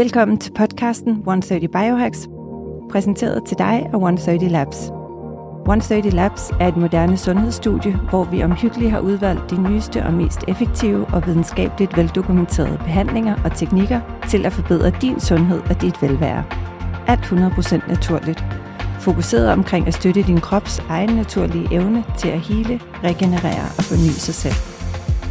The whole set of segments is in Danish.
Velkommen til podcasten 130 Biohacks, præsenteret til dig af 130 Labs. 130 Labs er et moderne sundhedsstudie, hvor vi omhyggeligt har udvalgt de nyeste og mest effektive og videnskabeligt veldokumenterede behandlinger og teknikker til at forbedre din sundhed og dit velvære. Alt 100% naturligt. Fokuseret omkring at støtte din krops egen naturlige evne til at hele, regenerere og forny sig selv.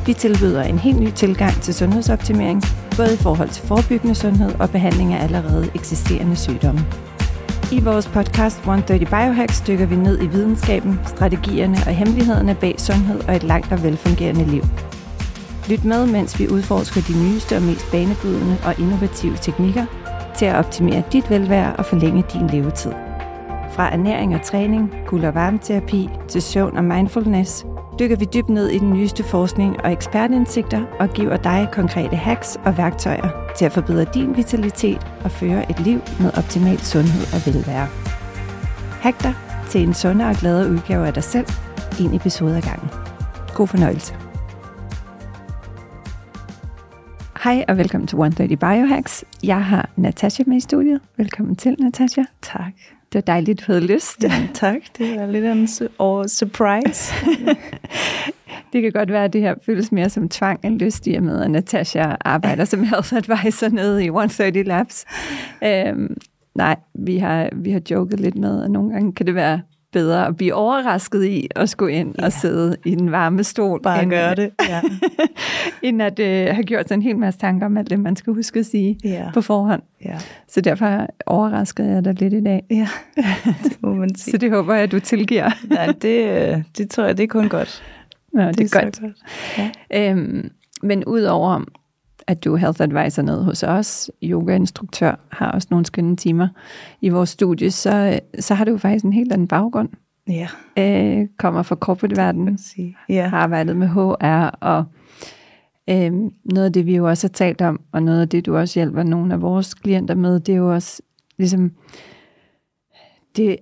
Vi tilbyder en helt ny tilgang til sundhedsoptimering, både i forhold til forebyggende sundhed og behandling af allerede eksisterende sygdomme. I vores podcast 130 Biohacks dykker vi ned i videnskaben, strategierne og hemmelighederne bag sundhed og et langt og velfungerende liv. Lyt med, mens vi udforsker de nyeste og mest banebrydende og innovative teknikker til at optimere dit velvære og forlænge din levetid. Fra ernæring og træning, kul- og varmeterapi til søvn og mindfulness, dykker vi dybt ned i den nyeste forskning og ekspertindsigter og giver dig konkrete hacks og værktøjer til at forbedre din vitalitet og føre et liv med optimal sundhed og velvære. Hack dig til en sundere og gladere udgave af dig selv, en episode ad gangen. God fornøjelse. Hej og velkommen til 130 Biohacks. Jeg har Natasha med i studiet. Velkommen til, Natasha. Tak. Det var dejligt, du havde lyst. Ja, tak. Det var lidt en su- surprise. det kan godt være, at det her føles mere som tvang end lyst i og med, at Natasha arbejder som health advisor nede i 130 Labs. Øhm, nej, vi har, vi har joket lidt med, at nogle gange kan det være bedre at blive overrasket i at skulle ind ja. og sidde i den varme stol. Bare end, gøre det, ja. end at øh, have gjort sig en hel masse tanker om alt det, man skal huske at sige ja. på forhånd. Ja. Så derfor overraskede jeg dig lidt i dag. Ja, det må man sige. Så det håber jeg, at du tilgiver. Nej, det, det tror jeg, det er kun godt. Nå, det, det er, er godt. godt. Ja. Øhm, men udover at du er health advisor nede hos os, yogainstruktør, har også nogle skønne timer i vores studie, så, så har du faktisk en helt anden baggrund. Ja. Øh, kommer fra corporate-verdenen, ja. har arbejdet med HR, og øh, noget af det, vi jo også har talt om, og noget af det, du også hjælper nogle af vores klienter med, det er jo også ligesom det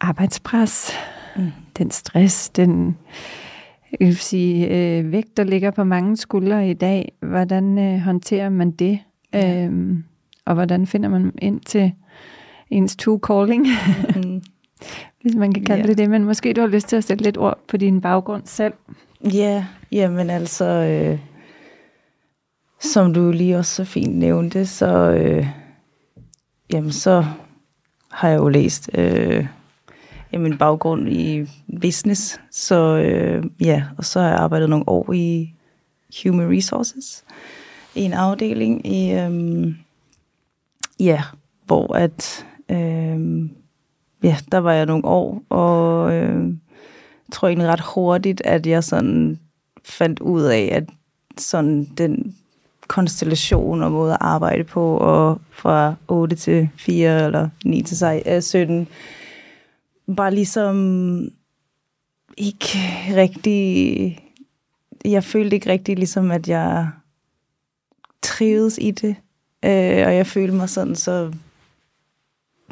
arbejdspres, mm. den stress, den jeg vil sige, øh, vægt, der ligger på mange skuldre i dag. Hvordan øh, håndterer man det? Ja. Øhm, og hvordan finder man ind til ens true calling? Mm-hmm. Hvis man kan kalde ja. det det. Men måske du har lyst til at sætte lidt ord på din baggrund selv. Ja, jamen altså, øh, som du lige også så fint nævnte, så, øh, jamen så har jeg jo læst... Øh, min baggrund i business, så øh, ja, og så har jeg arbejdet nogle år i Human Resources, i en afdeling i, øh, ja, hvor at, øh, ja, der var jeg nogle år, og øh, jeg tror egentlig ret hurtigt, at jeg sådan fandt ud af, at sådan den konstellation og måde at arbejde på, og fra 8 til 4 eller 9 til 17, øh, bare ligesom ikke rigtig... Jeg følte ikke rigtig ligesom, at jeg trivedes i det. Øh, og jeg følte mig sådan så,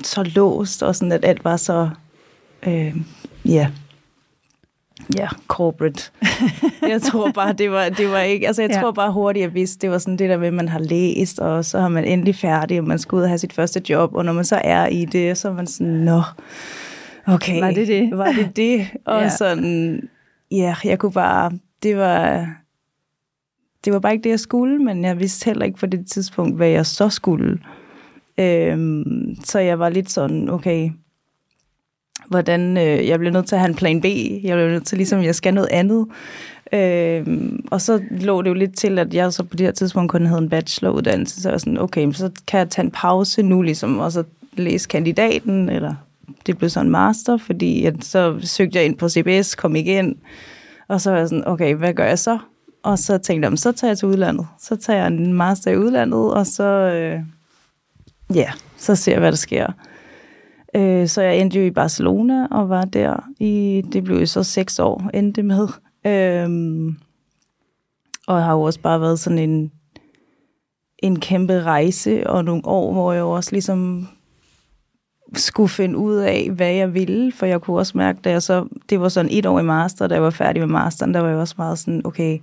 så låst, og sådan, at alt var så... Øh, ja, ja, corporate. jeg tror bare, det var, det var ikke, altså jeg ja. tror bare hurtigt, jeg vidste, det var sådan det der med, at man har læst, og så har man endelig færdig, og man skal ud og have sit første job, og når man så er i det, så er man sådan, nå, okay, var det det? Var det det? Og ja. sådan, ja, jeg kunne bare, det var, det var bare ikke det, jeg skulle, men jeg vidste heller ikke på det tidspunkt, hvad jeg så skulle. Øhm, så jeg var lidt sådan, okay, hvordan, øh, jeg blev nødt til at have en plan B, jeg blev nødt til ligesom, jeg skal noget andet. Øhm, og så lå det jo lidt til, at jeg så på det her tidspunkt kun havde en bacheloruddannelse, så jeg var sådan, okay, så kan jeg tage en pause nu, ligesom, og så læse kandidaten, eller det blev så en master, fordi at så søgte jeg ind på CBS, kom ikke ind, og så var jeg sådan, okay, hvad gør jeg så? Og så tænkte jeg, så tager jeg til udlandet. Så tager jeg en master i udlandet, og så, øh, ja, så ser jeg, hvad der sker. Øh, så jeg endte jo i Barcelona, og var der i, det blev jo så seks år, endte med. Øh, og jeg har jo også bare været sådan en, en kæmpe rejse, og nogle år, hvor jeg også ligesom skulle finde ud af, hvad jeg ville, for jeg kunne også mærke, da jeg så, det var sådan et år i master, da jeg var færdig med masteren, der var jeg også meget sådan, okay,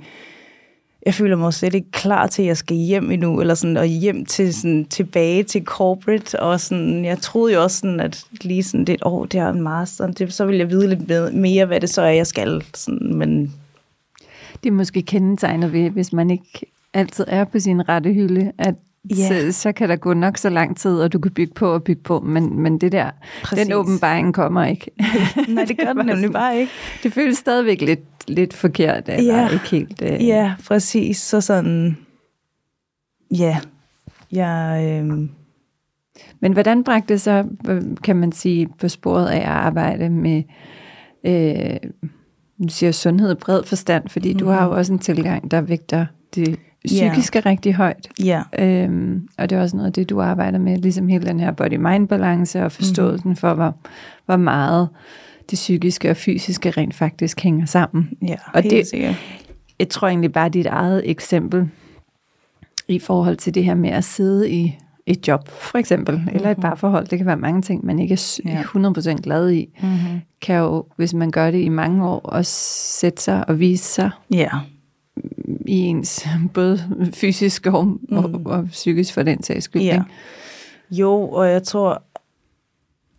jeg føler mig slet ikke klar til, at jeg skal hjem endnu, eller sådan, og hjem til, sådan, tilbage til corporate, og sådan, jeg troede jo også sådan, at lige sådan, det er et år, det er en master, det, så vil jeg vide lidt mere, hvad det så er, jeg skal, sådan, men... Det er måske kendetegnet ved, hvis man ikke altid er på sin rette hylde, at yeah. så, så kan der gå nok så lang tid, og du kan bygge på og bygge på, men, men det der, Præcis. den åbenbaring kommer ikke. Nej, det gør den nemlig bare ikke. Det føles stadigvæk lidt, lidt forkert, eller ja. ikke helt... Uh... Ja, præcis. Så sådan... Ja, jeg... Øh... Men hvordan bragte det så, kan man sige, på sporet af at arbejde med... Øh, du siger sundhed i bred forstand, fordi mm. du har jo også en tilgang, der vægter det psykiske yeah. rigtig højt. Yeah. Øhm, og det er også noget af det, du arbejder med, ligesom hele den her body-mind-balance og forståelsen mm-hmm. for, hvor, hvor meget det psykiske og fysiske rent faktisk hænger sammen. Ja, og det, sikkert. Jeg tror egentlig bare, dit eget eksempel i forhold til det her med at sidde i et job, for eksempel, mm-hmm. eller et mhm. parforhold, det kan være mange ting, man ikke er 100% glad i, mm-hmm. kan jo, hvis man gør det i mange år, også sætte sig og vise sig. Ja i ens både fysisk og, mm. og, og psykisk for den sags skyld. Ja. Jo, og jeg tror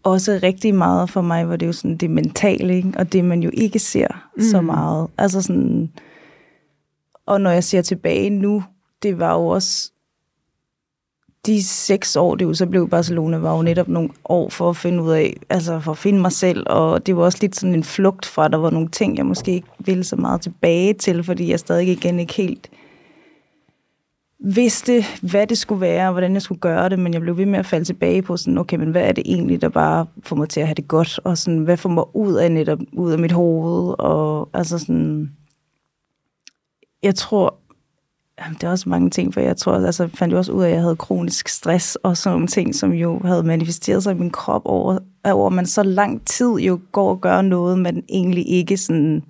også rigtig meget for mig, hvor det jo sådan det mentale, ikke? og det man jo ikke ser mm. så meget. Altså sådan, og når jeg ser tilbage nu, det var jo også de seks år, det jo så blev Barcelona, var jo netop nogle år for at finde ud af, altså for at finde mig selv, og det var også lidt sådan en flugt fra, der var nogle ting, jeg måske ikke ville så meget tilbage til, fordi jeg stadig igen ikke helt vidste, hvad det skulle være, og hvordan jeg skulle gøre det, men jeg blev ved med at falde tilbage på sådan, okay, men hvad er det egentlig, der bare får mig til at have det godt, og sådan, hvad får mig ud af netop, ud af mit hoved, og altså sådan, jeg tror, Jamen, det er også mange ting, for jeg tror, altså, fandt jo også ud af, at jeg havde kronisk stress og sådan nogle ting, som jo havde manifesteret sig i min krop over, over man så lang tid jo går og gør noget, man egentlig ikke sådan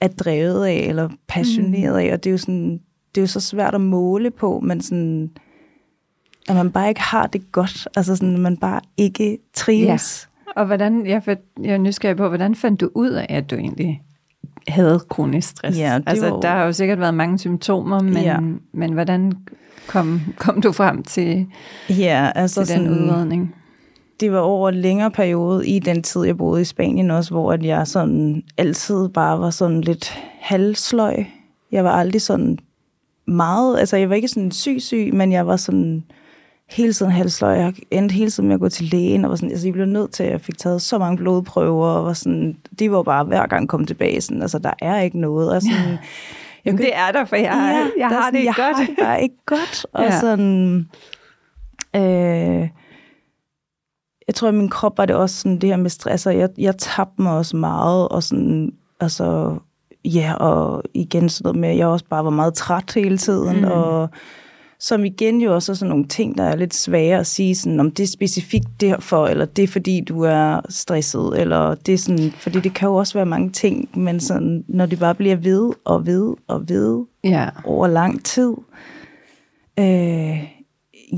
er drevet af eller passioneret af, og det er jo sådan, det er jo så svært at måle på, men sådan, at man bare ikke har det godt, altså sådan, at man bare ikke trives. Ja. Og hvordan, jeg, jeg er nysgerrig på, hvordan fandt du ud af, at du egentlig havde kronisk stress. Ja, det altså, var... der har jo sikkert været mange symptomer, men, ja. men hvordan kom, kom du frem til, ja, altså til den sådan, udredning? Det var over en længere periode i den tid, jeg boede i Spanien også, hvor at jeg sådan altid bare var sådan lidt halvsløj. Jeg var aldrig sådan meget, altså jeg var ikke sådan syg syg, men jeg var sådan hele tiden halsløg. Jeg endte hele tiden med at gå til lægen, og var sådan, altså, jeg blev nødt til, at jeg fik taget så mange blodprøver, og var sådan, det var bare hver gang kom tilbage, sådan, altså, der er ikke noget. Og sådan, jeg Jamen, det er der, for jeg, ja, jeg har sådan, det ikke jeg godt. Jeg har det ikke godt, og ja. sådan... Øh, jeg tror, at min krop var det også sådan, det her med stress, og jeg, jeg tabte mig også meget, og sådan, altså, ja, og igen sådan noget med, at jeg også bare var meget træt hele tiden, mm. og som igen jo også er sådan nogle ting, der er lidt svære at sige, sådan, om det er specifikt derfor, eller det er fordi, du er stresset, eller det er sådan, fordi det kan jo også være mange ting, men sådan, når det bare bliver ved og ved og ved ja. over lang tid, øh,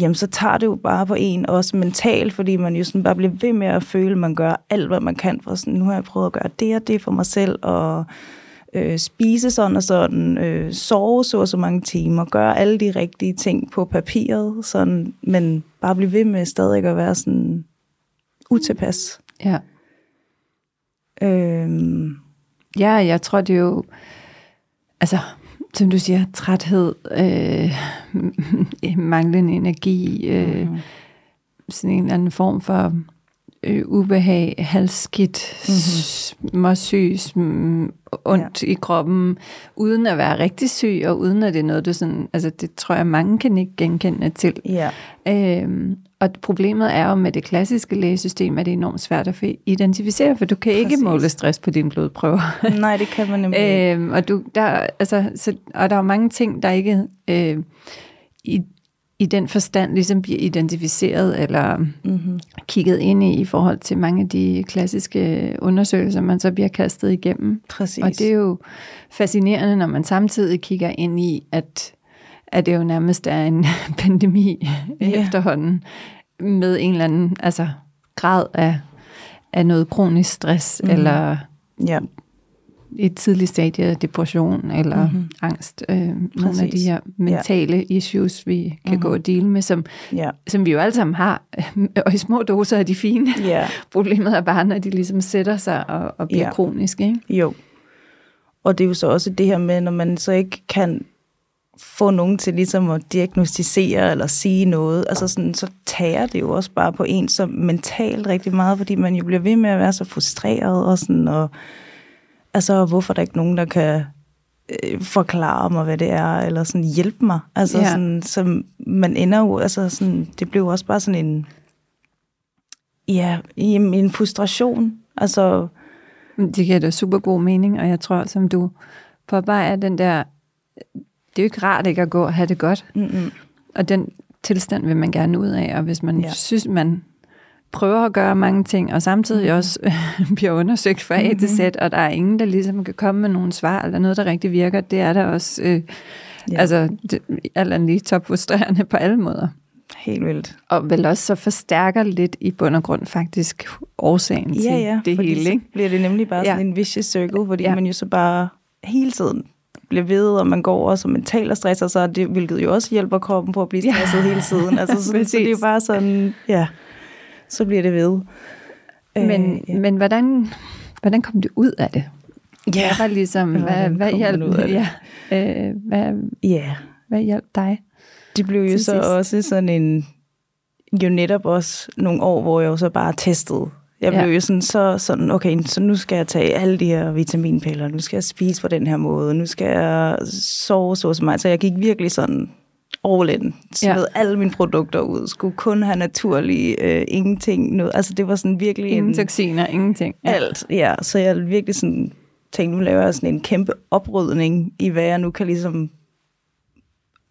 jamen så tager det jo bare på en, også mentalt, fordi man jo sådan bare bliver ved med at føle, at man gør alt, hvad man kan, for sådan, nu har jeg prøvet at gøre det og det for mig selv, og øh, spise sådan og sådan, øh, sove så og så mange timer, gøre alle de rigtige ting på papiret, sådan, men bare blive ved med stadig at være sådan utilpas. Ja. Øhm. Ja, jeg tror det er jo, altså, som du siger, træthed, øh, manglende energi, øh, mm-hmm. sådan en eller anden form for øh, ubehag, halsskidt, mm-hmm. småsyg, ondt ja. i kroppen, uden at være rigtig syg, og uden at det er noget, du sådan, altså det tror jeg, mange kan ikke genkende til. Ja. Øhm, og problemet er jo med det klassiske lægesystem, at det er enormt svært at identificere, for du kan Præcis. ikke måle stress på dine blodprøver. Nej, det kan man nemlig øhm, og, du, der, altså, så, og der er mange ting, der ikke øh, i, i den forstand ligesom bliver identificeret eller mm-hmm. kigget ind i i forhold til mange af de klassiske undersøgelser, man så bliver kastet igennem. Præcis. Og det er jo fascinerende, når man samtidig kigger ind i, at, at det jo nærmest er en pandemi yeah. efterhånden med en eller anden altså, grad af, af noget kronisk stress mm. eller ja. I et tidligt stadie depression eller Mhm. mm-hmm. angst. Øh, nogle af de her mentale ja. issues, vi kan mm-hmm. gå og dele med, som, Ja. som vi jo alle sammen har. Og i små doser er de fine. Ja. Problemet er bare, når de ligesom sætter sig og, og bliver ja. kroniske. Ikke? Jo. Og det er jo så også det her med, når man så ikke kan få nogen til ligesom at diagnostisere eller sige noget, altså sådan, så tager det jo også bare på en så mentalt rigtig meget, fordi man jo bliver ved med at være så frustreret og sådan, og altså, hvorfor er der ikke nogen, der kan øh, forklare mig, hvad det er, eller sådan hjælpe mig. Altså Ja. sådan, så man ender jo, altså sådan, det blev også bare sådan en, ja, i en en frustration. Altså, Det giver da super god mening, og jeg tror, som du påpeger, den der, det er jo ikke rart ikke at gå og have det godt. mm-mm. Og den tilstand vil man gerne ud af, og hvis man. Ja. synes, man prøver at gøre mange ting, og samtidig Mhm. også bliver undersøgt fra A til Z, og der er ingen, der ligesom kan komme med nogle svar, eller noget, der rigtig virker, det er der også, øh, ja. Ja. altså, det, alt andet lige topfrustrerende på alle måder. helt vildt. Og vel også så forstærker lidt i bund og grund faktisk årsagen til Ja, ja, det fordi hele, ikke? bliver det nemlig bare Ja. sådan en vicious circle, fordi Ja. ja. man jo så bare hele tiden bliver ved, og man går også og mentalt og stresser sig, det, hvilket jo også hjælper kroppen på at blive Ja. stresset hele tiden. Altså, så, så det er jo bare sådan, ja, så bliver det ved. Men, Øh, ja. men hvordan, hvordan kom du ud af det? ja. Hvad var ligesom, hvad, hvad, hjalp, ud af det? ja, øh, hvad, ja, hvad hjalp dig? det blev jo så sidst. også sådan en, jo netop også nogle år, hvor jeg jo så bare testede. Jeg blev Ja. jo sådan, så sådan, okay, så nu skal jeg tage alle de her vitaminpiller, nu skal jeg spise på den her måde, nu skal jeg sove så som mig. Så jeg gik virkelig sådan all in, smed Ja. alle mine produkter ud, skulle kun have naturlige, øh, ingenting, noget. Altså det var sådan virkelig Ingen en, toksiner, ingenting. Ja. alt. Ja, så jeg virkelig sådan tænkte, nu laver jeg sådan en kæmpe oprydning i, hvad jeg nu kan ligesom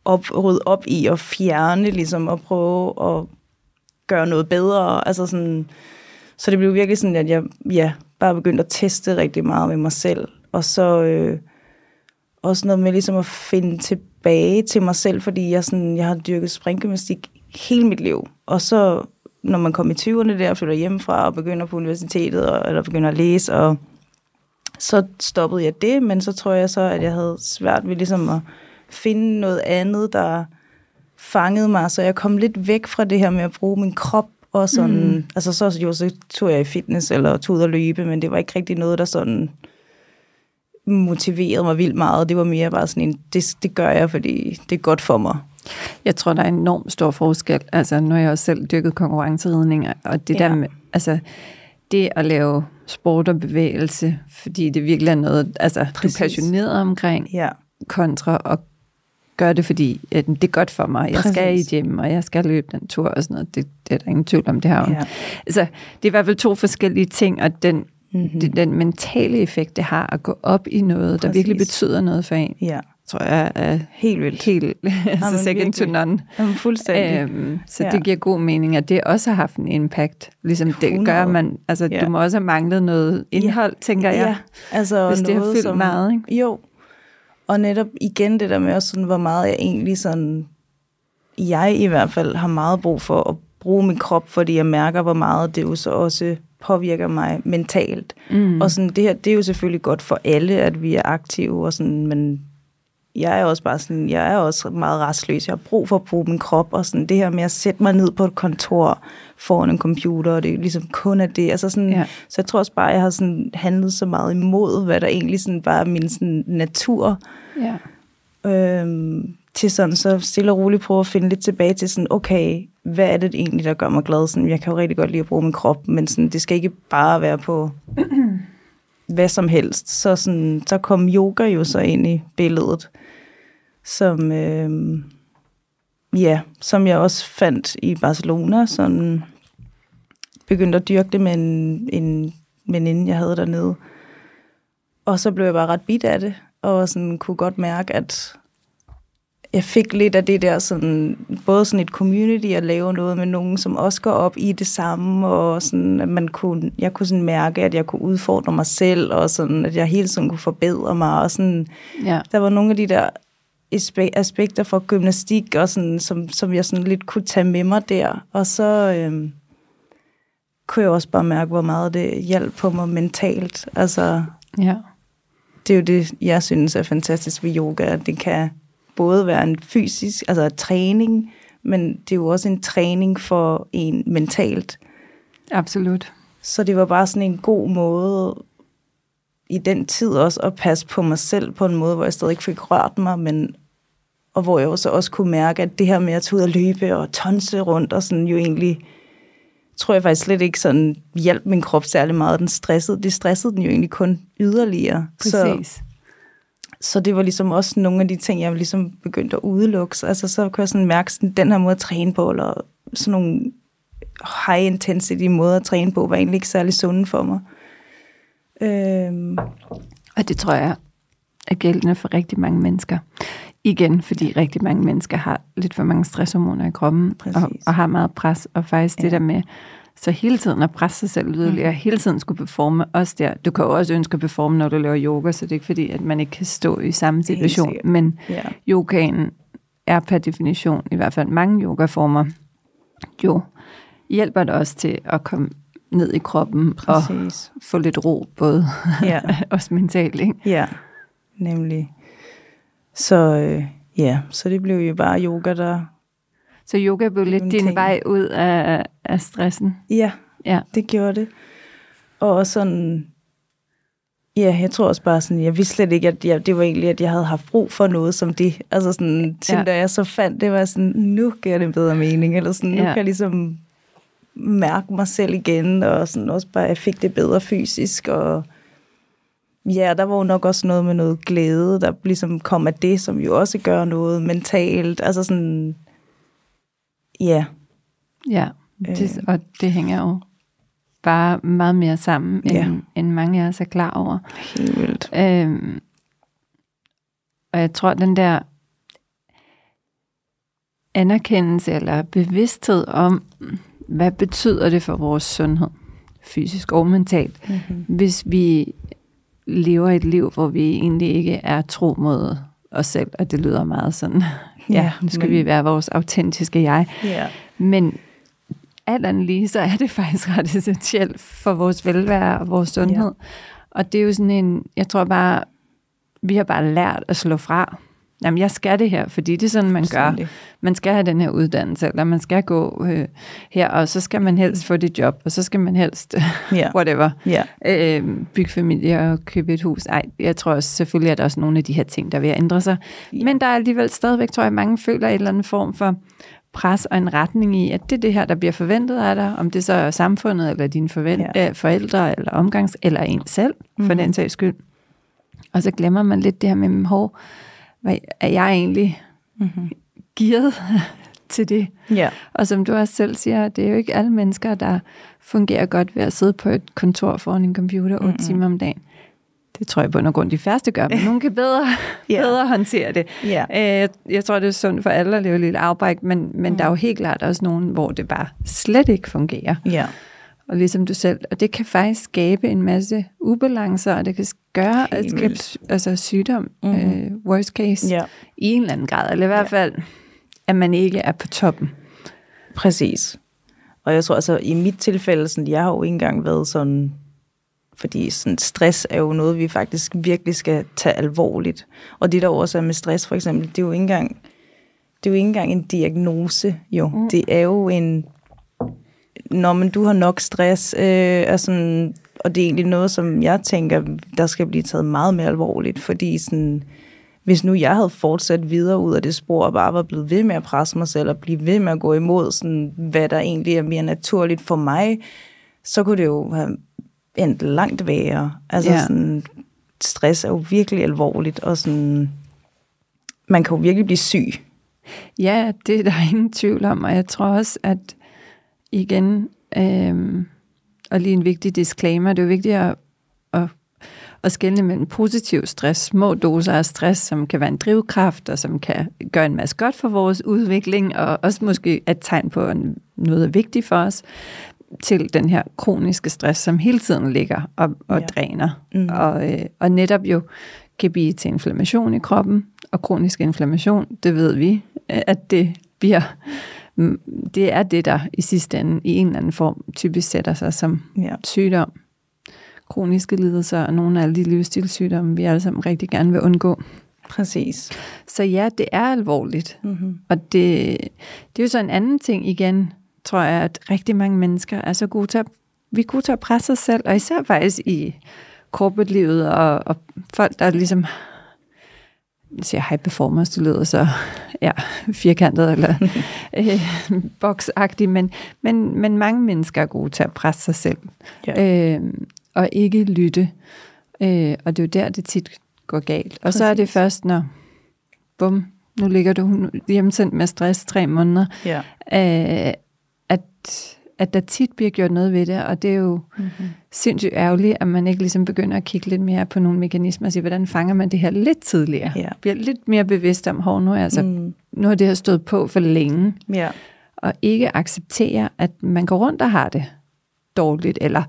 op, rydde op i og fjerne, ligesom og prøve at gøre noget bedre. Altså sådan, så det blev virkelig sådan, at jeg ja, bare begyndte at teste rigtig meget med mig selv. Og så øh, også noget med ligesom at finde tilbage til mig selv, fordi jeg, sådan, jeg har dyrket springgymnastik hele mit liv. Og så når man kommer i 20'erne der, flytter hjemmefra og begynder på universitetet, og, eller begynder at læse, og så stoppede jeg det, men så tror jeg så, at jeg havde svært ved ligesom at finde noget andet, der fangede mig, så jeg kom lidt væk fra det her med at bruge min krop, og sådan, mm. altså så, jo, så tog jeg i fitness, eller tog ud at løbe, men det var ikke rigtig noget, der sådan motiverede mig vildt meget. Det var mere bare sådan en, det, det gør jeg, fordi det er godt for mig. Jeg tror, der er enormt stor forskel. Altså, når jeg også selv dyrket konkurrenceridning, og det Ja. der med, altså, det at lave sport og bevægelse, fordi det virkelig er noget, altså, Præcis. du er passioneret omkring, Ja, kontra at gøre det, fordi at det er godt for mig. Jeg skal i Præcis. gym, og jeg skal løbe den tur og sådan noget. Det, det er der ingen tvivl om, det her. Ja. Altså, det er i hvert fald to forskellige ting, og den. Mm-hmm. det, den mentale effekt, det har at gå op i noget, der Præcis. virkelig betyder noget for en, ja, tror jeg er helt vildt. helt altså second to virkelig. none. Jamen, fuldstændig. Øhm, så Ja. det giver god mening, at det også har haft en impact. Ligesom det 100. gør man, altså Ja. du må også have manglet noget indhold, tænker jeg. Ja, altså Hvis det har noget, fyldt som, meget, ikke? Jo, og netop igen det der med også sådan, hvor meget jeg egentlig sådan, jeg i hvert fald har meget brug for at bruge min krop, fordi jeg mærker, hvor meget det jo så også påvirker mig mentalt. Mm. Og sådan, det her, det er jo selvfølgelig godt for alle, at vi er aktive, og sådan, men jeg er også bare sådan, jeg er også meget restløs. Jeg har brug for at bruge min krop, og sådan det her med at sætte mig ned på et kontor foran en computer, og det er ligesom kun af det. Altså sådan, Ja. Så jeg tror også bare, jeg har sådan handlet så meget imod, hvad der egentlig sådan bare er min sådan natur, Ja. øhm, til sådan så stille og roligt prøve at finde lidt tilbage til sådan, okay, hvad er det egentlig, der gør mig glad? Sådan, jeg kan jo rigtig godt lide at bruge min krop, men sådan, det skal ikke bare være på hvad som helst. Så, sådan, så kom yoga jo så ind i billedet, som, øh, ja, som jeg også fandt i Barcelona, sådan begyndte at dyrke det med en, en veninde, jeg havde dernede. Og så blev jeg bare ret bit af det, og sådan kunne godt mærke, at jeg fik lidt af det der, sådan, både sådan et community at lave noget med nogen, som også går op i det samme, og sådan, at man kunne, jeg kunne sådan mærke, at jeg kunne udfordre mig selv, og sådan, at jeg hele tiden kunne forbedre mig, og sådan, ja. der var nogle af de der aspe- aspekter fra gymnastik, og sådan, som, som jeg sådan lidt kunne tage med mig der, og så øhm, kunne jeg også bare mærke, hvor meget det hjalp på mig mentalt, altså, Ja. det er jo det, jeg synes er fantastisk ved yoga, at det kan både være en fysisk, altså en træning, men det er jo også en træning for en mentalt. Absolut. Så det var bare sådan en god måde i den tid også at passe på mig selv på en måde, hvor jeg stadig ikke fik rørt mig, men og hvor jeg også, også kunne mærke, at det her med at tage ud og løbe og tonse rundt, og sådan jo egentlig, tror jeg faktisk slet ikke sådan hjalp min krop særlig meget. Den stressede, det stressede den jo egentlig kun yderligere. Præcis. Så, så det var ligesom også nogle af de ting, jeg ligesom begyndte at udelukke. Så, altså, så kunne jeg sådan mærke, sådan, den her måde at træne på, eller sådan nogle high intensity måder at træne på, var egentlig ikke særlig sunde for mig. Øhm. Og det tror jeg er gældende for rigtig mange mennesker. Igen, fordi rigtig mange mennesker har lidt for mange stresshormoner i kroppen, og, og har meget pres, og faktisk ja. det der med, så hele tiden at presse sig selv yderligere, mm. hele tiden skulle performe, også der. Du kan jo også ønske at performe, når du laver yoga, så det er ikke fordi, at man ikke kan stå i samme situation, men ja. yogaen er per definition, i hvert fald mange yogaformer, jo hjælper det også til at komme ned i kroppen Præcis. og få lidt ro, både ja. også mentalt. Ikke? Ja, nemlig. Så øh, ja, så det blev jo bare yoga, der... Så yoga blev lidt din ting. vej ud af, af stressen? Ja, ja, det gjorde det. Og sådan... Ja, jeg tror også bare sådan, jeg vidste slet ikke, at jeg, det var egentlig, at jeg havde haft brug for noget som det. Altså sådan, til ja. da jeg så fandt, det var sådan, nu giver det en bedre mening, eller sådan, nu ja. kan jeg ligesom mærke mig selv igen, og sådan også bare, jeg fik det bedre fysisk, og ja, der var jo nok også noget med noget glæde, der ligesom kom af det, som jo også gør noget mentalt, altså sådan, ja. Ja, det, øh. og det hænger jo bare meget mere sammen, end, ja. end mange af os er klar over. Helt vildt. Øhm, og jeg tror, den der anerkendelse eller bevidsthed om, hvad betyder det for vores sundhed, fysisk og mentalt, mm-hmm. hvis vi lever et liv, hvor vi egentlig ikke er tro mod os selv, og det lyder meget sådan, ja, nu skal men... vi være vores autentiske jeg. Ja. Men alt andet lige, så er det faktisk ret essentielt for vores velvære og vores sundhed. Ja. Og det er jo sådan en, jeg tror bare, vi har bare lært at slå fra jamen jeg skal det her, fordi det er sådan, man gør. Man skal have den her uddannelse, eller man skal gå øh, her, og så skal man helst få det job, og så skal man helst, yeah. whatever, yeah. øh, bygge familie og købe et hus. Ej, jeg tror også, selvfølgelig er der også nogle af de her ting, der vil ændre sig. Yeah. Men der er alligevel stadigvæk, tror jeg, mange føler et eller andet form for pres og en retning i, at det er det her, der bliver forventet af dig, om det så er samfundet, eller dine forvent- yeah. øh, forældre, eller omgangs, eller en selv, for mm-hmm. den sags skyld. Og så glemmer man lidt det her med, hvor hvad er jeg egentlig mm-hmm. gearet til det? Ja. Og som du også selv siger, det er jo ikke alle mennesker, der fungerer godt ved at sidde på et kontor foran en computer 8 mm-hmm. timer om dagen. Det tror jeg på noget grund de færreste gør, men nogen kan bedre, yeah. bedre håndtere det. Yeah. Jeg, jeg tror, det er sundt for alle at leve lidt afbræk, men, men mm. der er jo helt klart også nogen, hvor det bare slet ikke fungerer. Ja og ligesom du selv. Og det kan faktisk skabe en masse ubalancer, og det kan gøre at skabe altså sygdom, mm-hmm. øh, worst case, ja. i en eller anden grad, eller i hvert fald, ja. at man ikke er på toppen. Præcis. Og jeg tror altså, i mit tilfælde, sådan, jeg har jo ikke engang været sådan, fordi sådan, stress er jo noget, vi faktisk virkelig skal tage alvorligt. Og det der også er med stress, for eksempel, det er jo ikke engang, det er jo ikke engang en diagnose, jo. Mm. Det er jo en når men du har nok stress, øh, er sådan, og det er egentlig noget, som jeg tænker, der skal blive taget meget mere alvorligt, fordi sådan, hvis nu jeg havde fortsat videre ud af det spor, og bare var blevet ved med at presse mig selv, og blive ved med at gå imod, sådan, hvad der egentlig er mere naturligt for mig, så kunne det jo have endt langt værre. Altså ja. sådan, stress er jo virkelig alvorligt, og sådan, man kan jo virkelig blive syg. Ja, det er der ingen tvivl om, og jeg tror også, at igen, øh, og lige en vigtig disclaimer, det er jo vigtigt at, at, at skelne mellem positiv stress, små doser af stress, som kan være en drivkraft, og som kan gøre en masse godt for vores udvikling, og også måske et tegn på en, noget er vigtigt for os, til den her kroniske stress, som hele tiden ligger og, og ja. dræner, mm. og, øh, og netop jo kan blive til inflammation i kroppen, og kronisk inflammation, det ved vi, at det bliver det er det, der i sidste ende i en eller anden form typisk sætter sig som ja. sygdom. kroniske lidelser og nogle af alle de livsstilssygdomme, vi alle sammen rigtig gerne vil undgå. Præcis. Så ja, det er alvorligt. Mm-hmm. Og det, det er jo så en anden ting igen, tror jeg, at rigtig mange mennesker er så gode til at, vi er gode til at presse os selv, og især faktisk i corporate-livet, og, og folk, der ligesom jeg siger high performance, det lyder så ja, firkantet eller øh, boksagtigt, men, men, men mange mennesker er gode til at presse sig selv, Ja. øh, og ikke lytte. Øh, og det er jo der, det tit går galt. Og så er det Præcis. først, når, bum, nu ligger du hjemsendt med stress tre måneder, Ja. øh, at, at der tit bliver gjort noget ved det, og det er jo Mm-hmm. sindssygt ærgerligt, at man ikke ligesom begynder at kigge lidt mere på nogle mekanismer og sige, hvordan fanger man det her lidt tidligere? Ja. Bliver lidt mere bevidst om, hvor nu er altså, mm. Nu har det her stået på for længe, Ja. og ikke acceptere, at man går rundt og har det dårligt, eller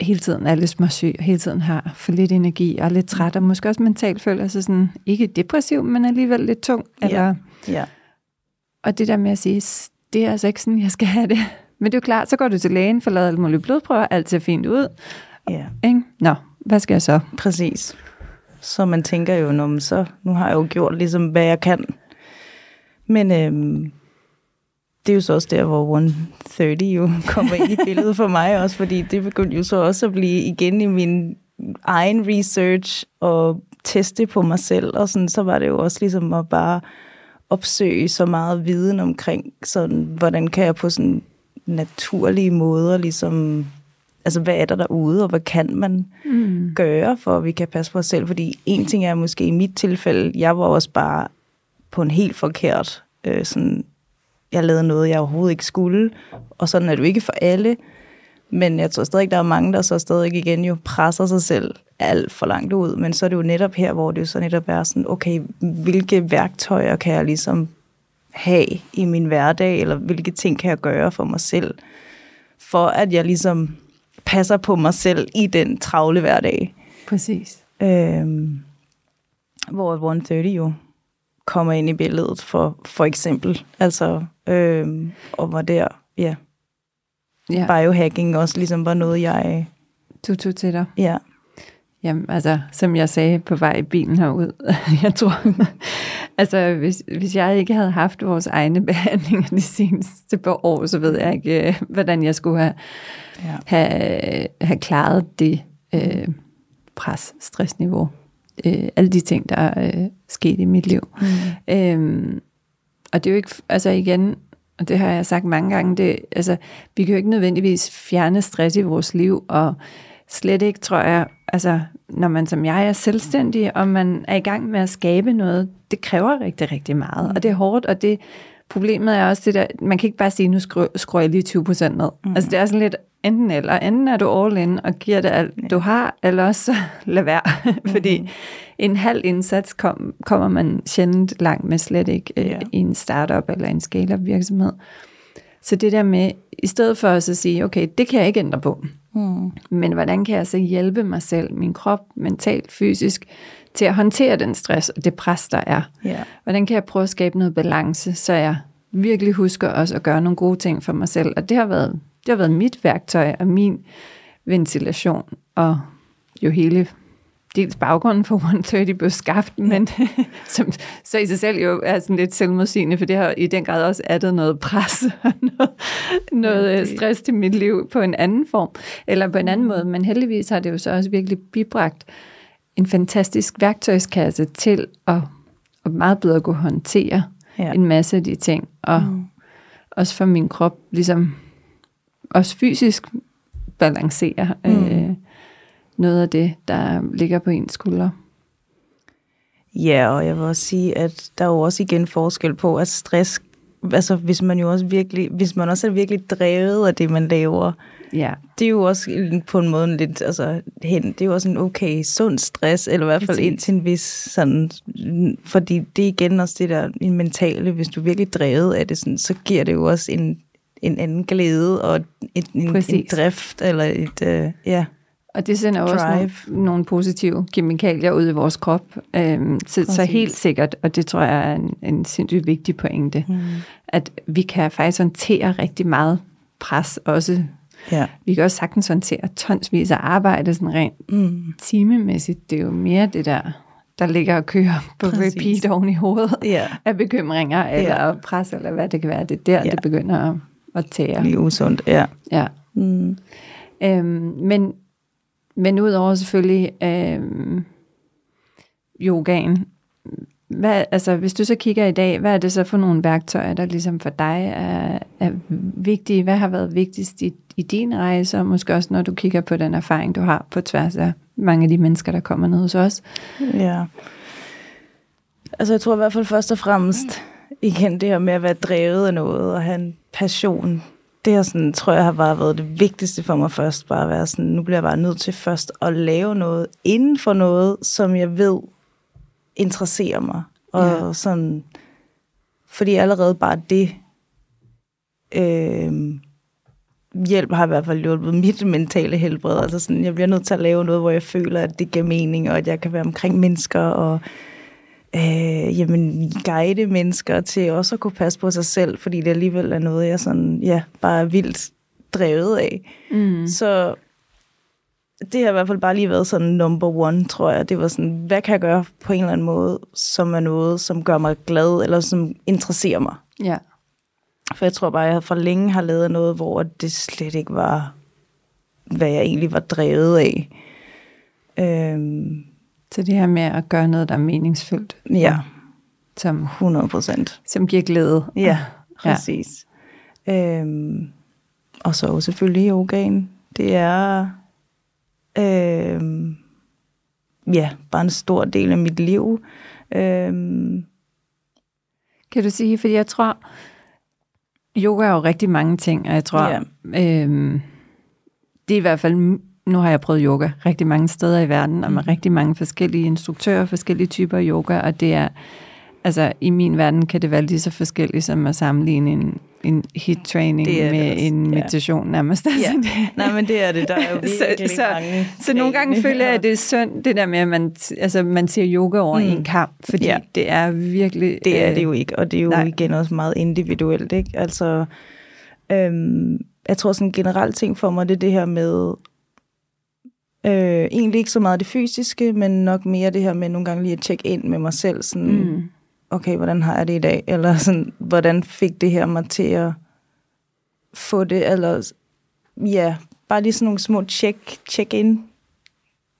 hele tiden er lidt småsyg, og hele tiden har for lidt energi, og er lidt træt, og måske også mentalt føler sig sådan, ikke depressiv, men alligevel lidt tung. Eller, Ja. og det der med at sige, "S- det er altså ikke sådan, jeg skal have det. Men det er jo klart, så går du til lægen, får lavet alle mulige blodprøver, alt ser fint ud. Ja. Ikke? Nå, hvad skal jeg så? Præcis. Så man tænker jo, Nå, men så nu har jeg jo gjort ligesom, hvad jeg kan. Men øhm, det er jo så også der, hvor 130 jo kommer ind i billedet for mig også, fordi det begyndte jo så også at blive igen i min egen research og teste på mig selv, og sådan, så var det jo også ligesom at bare opsøge så meget viden omkring, sådan, hvordan kan jeg på sådan naturlige måder ligesom, altså hvad er der derude, og hvad kan man Mm. gøre, for at vi kan passe på os selv. Fordi en ting er måske i mit tilfælde, jeg var også bare på en helt forkert, øh, sådan, jeg lavede noget, jeg overhovedet ikke skulle, og sådan er det jo ikke for alle, men jeg tror stadig, der er mange, der så stadig igen jo presser sig selv alt for langt ud, men så er det jo netop her, hvor det jo så netop er sådan, okay, hvilke værktøjer kan jeg ligesom have i min hverdag, eller hvilke ting kan jeg gøre for mig selv, for at jeg ligesom passer på mig selv i den travle hverdag. Præcis. Øhm, hvor 130 jo kommer ind i billedet for, for eksempel. Altså, øhm, og var der, ja, Ja, biohacking også ligesom var noget, jeg, du tog til dig. ja, Jamen, altså, som jeg sagde på vej i bilen herud, jeg tror, altså, hvis, hvis jeg ikke havde haft vores egne behandlinger de seneste par år, så ved jeg ikke, øh, hvordan jeg skulle have, ja. have, have klaret det øh, pres, stressniveau, øh, alle de ting, der er øh, sket i mit liv. Mm. Øhm, og det er jo ikke, altså igen, og det har jeg sagt mange gange, det, altså, vi kan jo ikke nødvendigvis fjerne stress i vores liv, og slet ikke, tror jeg, altså, når man som jeg er selvstændig, og man er i gang med at skabe noget, det kræver rigtig, rigtig meget, og det er hårdt, og det, problemet er også det der, man kan ikke bare sige, nu skru, skruer jeg lige 20% ned. Mm. Altså, det er sådan lidt enten eller. Enten er du all in og giver det alt, du har, eller også så lad være, fordi en halv indsats kom, kommer man sjældent langt med slet ikke øh, Ja. i en startup eller en scale-up virksomhed. Så det der med, i stedet for at sige, okay, det kan jeg ikke ændre på, Mm. men hvordan kan jeg så hjælpe mig selv, min krop, mentalt, fysisk, til at håndtere den stress og det pres, der er? Ja. Hvordan kan jeg prøve at skabe noget balance, så jeg virkelig husker også at gøre nogle gode ting for mig selv? Og det har været, det har været mit værktøj og min ventilation, og jo hele dels baggrunden for 130 blev skabt, men som så i sig selv jo er sådan lidt selvmodsigende, for det har i den grad også addet noget pres og noget, noget Ja, øh, stress til mit liv på en anden form, eller på en anden måde, men heldigvis har det jo så også virkelig bibragt en fantastisk værktøjskasse til at, at meget bedre kunne håndtere Ja. ja. en masse af de ting, og mm. også for min krop, ligesom også fysisk balancere mm. øh, noget af det, der ligger på ens skuldre. Ja, og jeg vil også sige, at der er jo også igen forskel på, at stress, altså hvis man jo også virkelig, hvis man også er virkelig drevet af det, man laver, Ja, det er jo også på en måde lidt, altså hen, det er jo også en okay sund stress, eller i hvert fald indtil en vis sådan, fordi det er igen også det der en mentale, hvis du er virkelig drevet af det, sådan, så giver det jo også en, en anden glæde og et, en, en drift, eller et, øh, ja, og det sender jo også nogle, Drive. nogle positive kemikalier ud i vores krop. Øhm, så, så helt sikkert, og det tror jeg er en, en sindssygt vigtig pointe, mm. at vi kan faktisk håndtere rigtig meget pres, også Ja. Vi kan også sagtens håndtere tonsvis af arbejde sådan rent Mm. timemæssigt. Det er jo mere det der, der ligger og kører på Præcis. repeat oven i hovedet Ja, af bekymringer eller Ja. pres, eller hvad det kan være. Det er der, Ja. det begynder at, at tære. lige usundt, ja. Ja. Mm. Øhm, men, men udover selvfølgelig øhm, yogaen, hvad, altså, hvis du så kigger i dag, hvad er det så for nogle værktøjer, der ligesom for dig er, er vigtige? Hvad har været vigtigst i, i din rejse, og måske også når du kigger på den erfaring, du har på tværs af mange af de mennesker, der kommer ned hos os? Ja. Altså jeg tror i hvert fald først og fremmest, igen det her med at være drevet af noget og have en passion, det er sådan, tror jeg har bare været det vigtigste for mig først, bare at være sådan, nu bliver jeg bare nødt til først at lave noget inden for noget, som jeg ved interesserer mig. Og ja. sådan, fordi allerede bare det øh, hjælp har i hvert fald hjulpet mit mentale helbred. Altså sådan, jeg bliver nødt til at lave noget, hvor jeg føler, at det giver mening, og at jeg kan være omkring mennesker, og øh, jamen, guide mennesker til også at kunne passe på sig selv, fordi det alligevel er noget, jeg sådan, ja, bare er vildt drevet af. Mm. Så det har i hvert fald bare lige været sådan number one, tror jeg. Det var sådan, hvad kan jeg gøre på en eller anden måde, som er noget, som gør mig glad, eller som interesserer mig. Ja. For jeg tror bare, jeg for længe har lavet noget, hvor det slet ikke var, hvad jeg egentlig var drevet af. Øhm, Så det her med at gøre noget, der er meningsfyldt, ja, som, 100 procent. som giver glæde. Ja, præcis. Ja. Øhm, og så selvfølgelig yogaen. Det er øhm, ja, bare en stor del af mit liv. Øhm, Kan du sige, fordi jeg tror, yoga er jo rigtig mange ting, og jeg tror, Ja. øhm, det er i hvert fald, nu har jeg prøvet yoga rigtig mange steder i verden, og med Mhm. rigtig mange forskellige instruktører, forskellige typer yoga, og det er, altså i min verden kan det være lige så forskelligt som at sammenligne en, en hit training Det det med også, en ja. meditation nærmest. ja. Altså, det- Nej, men det er det. Der er jo Så- virkelig så- mange Så nogle gange føler jeg, at det er synd, det der med, at man, altså, man ser yoga over mm. Mm. en kamp, fordi Ja. det er virkelig... Det er øh, det jo ikke, og det er jo nej. igen også meget individuelt, ikke? Altså, øhm, jeg tror sådan en generel ting for mig, det er det her med, øh, egentlig ikke så meget det fysiske, men nok mere det her med nogle gange lige at tjekke ind med mig selv, sådan, mm. Okay, hvordan har jeg det i dag? Eller sådan, hvordan fik det her mig til at få det, eller ja, bare lige sådan nogle små check, check-in,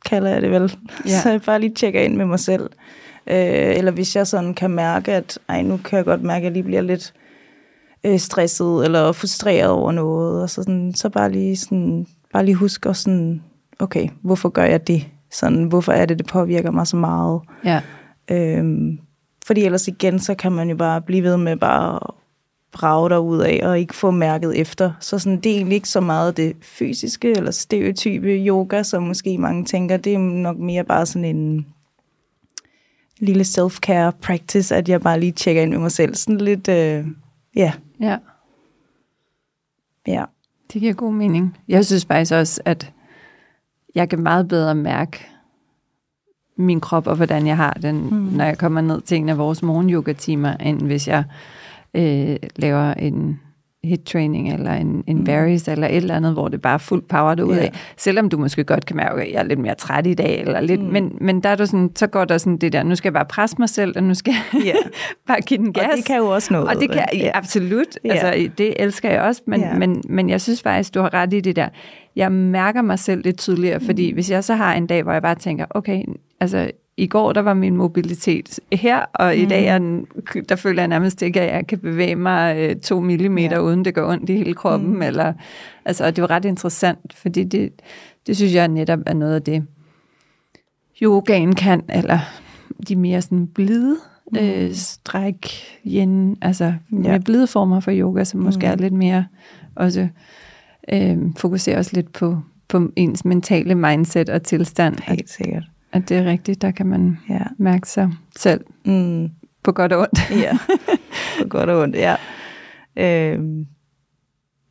kalder jeg det vel. Ja. Så jeg bare lige tjekker ind med mig selv. Øh, eller hvis jeg sådan kan mærke, at ej, nu kan jeg godt mærke, at jeg lige bliver lidt øh, stresset eller frustreret over noget, og så, sådan, så bare lige sådan, bare lige huske og sådan, okay, hvorfor gør jeg det? Sådan, hvorfor er det, det påvirker mig så meget? ja. Øhm, fordi ellers igen, så kan man jo bare blive ved med bare at brage der ud af og ikke få mærket efter. Så sådan, det er egentlig ikke så meget det fysiske eller stereotype yoga, som måske mange tænker. Det er nok mere bare sådan en lille self-care practice, at jeg bare lige tjekker ind med mig selv. Sådan lidt, øh, ja, ja. ja. Det giver god mening. Jeg synes faktisk også, at jeg kan meget bedre mærke min krop og hvordan jeg har den, mm. Når jeg kommer ned til en af vores morgen-yoga-timer, end hvis jeg øh, laver en hit training eller en, en Mm. varies eller et eller andet, hvor det bare er fuld power derude Ja. af. Selvom du måske godt kan mærke, at jeg er lidt mere træt i dag, eller lidt, mm. Men, men der er du sådan, så går der sådan det der, nu skal jeg bare presse mig selv, og nu skal jeg ja. bare give den gas. Og det kan jo også noget. Og det kan ja. absolut. Ja. Altså, det elsker jeg også, men, Ja. men, men jeg synes faktisk, du har ret i det der. Jeg mærker mig selv lidt tydeligere, fordi Mm. hvis jeg så har en dag, hvor jeg bare tænker, okay, altså i går der var min mobilitet her, og i Mm. dag er den, der føler jeg nærmest ikke, at jeg kan bevæge mig øh, to millimeter, Ja. uden det gør ondt i hele kroppen. Mm. Eller, altså, og det var ret interessant, fordi det, det synes jeg netop er noget af det, yogaen kan, eller de mere sådan blide Mm. øh, stræk, yin, altså ja. Med blide former for yoga, som måske Mm. er lidt mere også øh, fokuserer også lidt på, på ens mentale mindset og tilstand. Helt sikkert. At det er rigtigt, der kan man Ja. mærke sig selv Mm. på godt og ondt. ja, på godt og ondt, ja. Øhm,